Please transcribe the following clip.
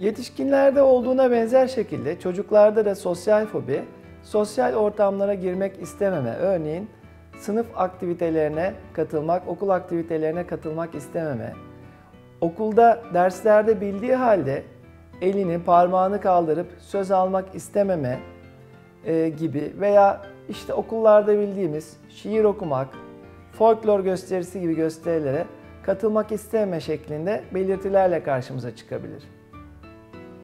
Yetişkinlerde olduğuna benzer şekilde çocuklarda da sosyal fobi, sosyal ortamlara girmek istememe, örneğin sınıf aktivitelerine katılmak, okul aktivitelerine katılmak istememe, okulda derslerde bildiği halde elini, parmağını kaldırıp söz almak istememe e, gibi veya işte okullarda bildiğimiz şiir okumak, folklor gösterisi gibi gösterilere katılmak istememe şeklinde belirtilerle karşımıza çıkabilir.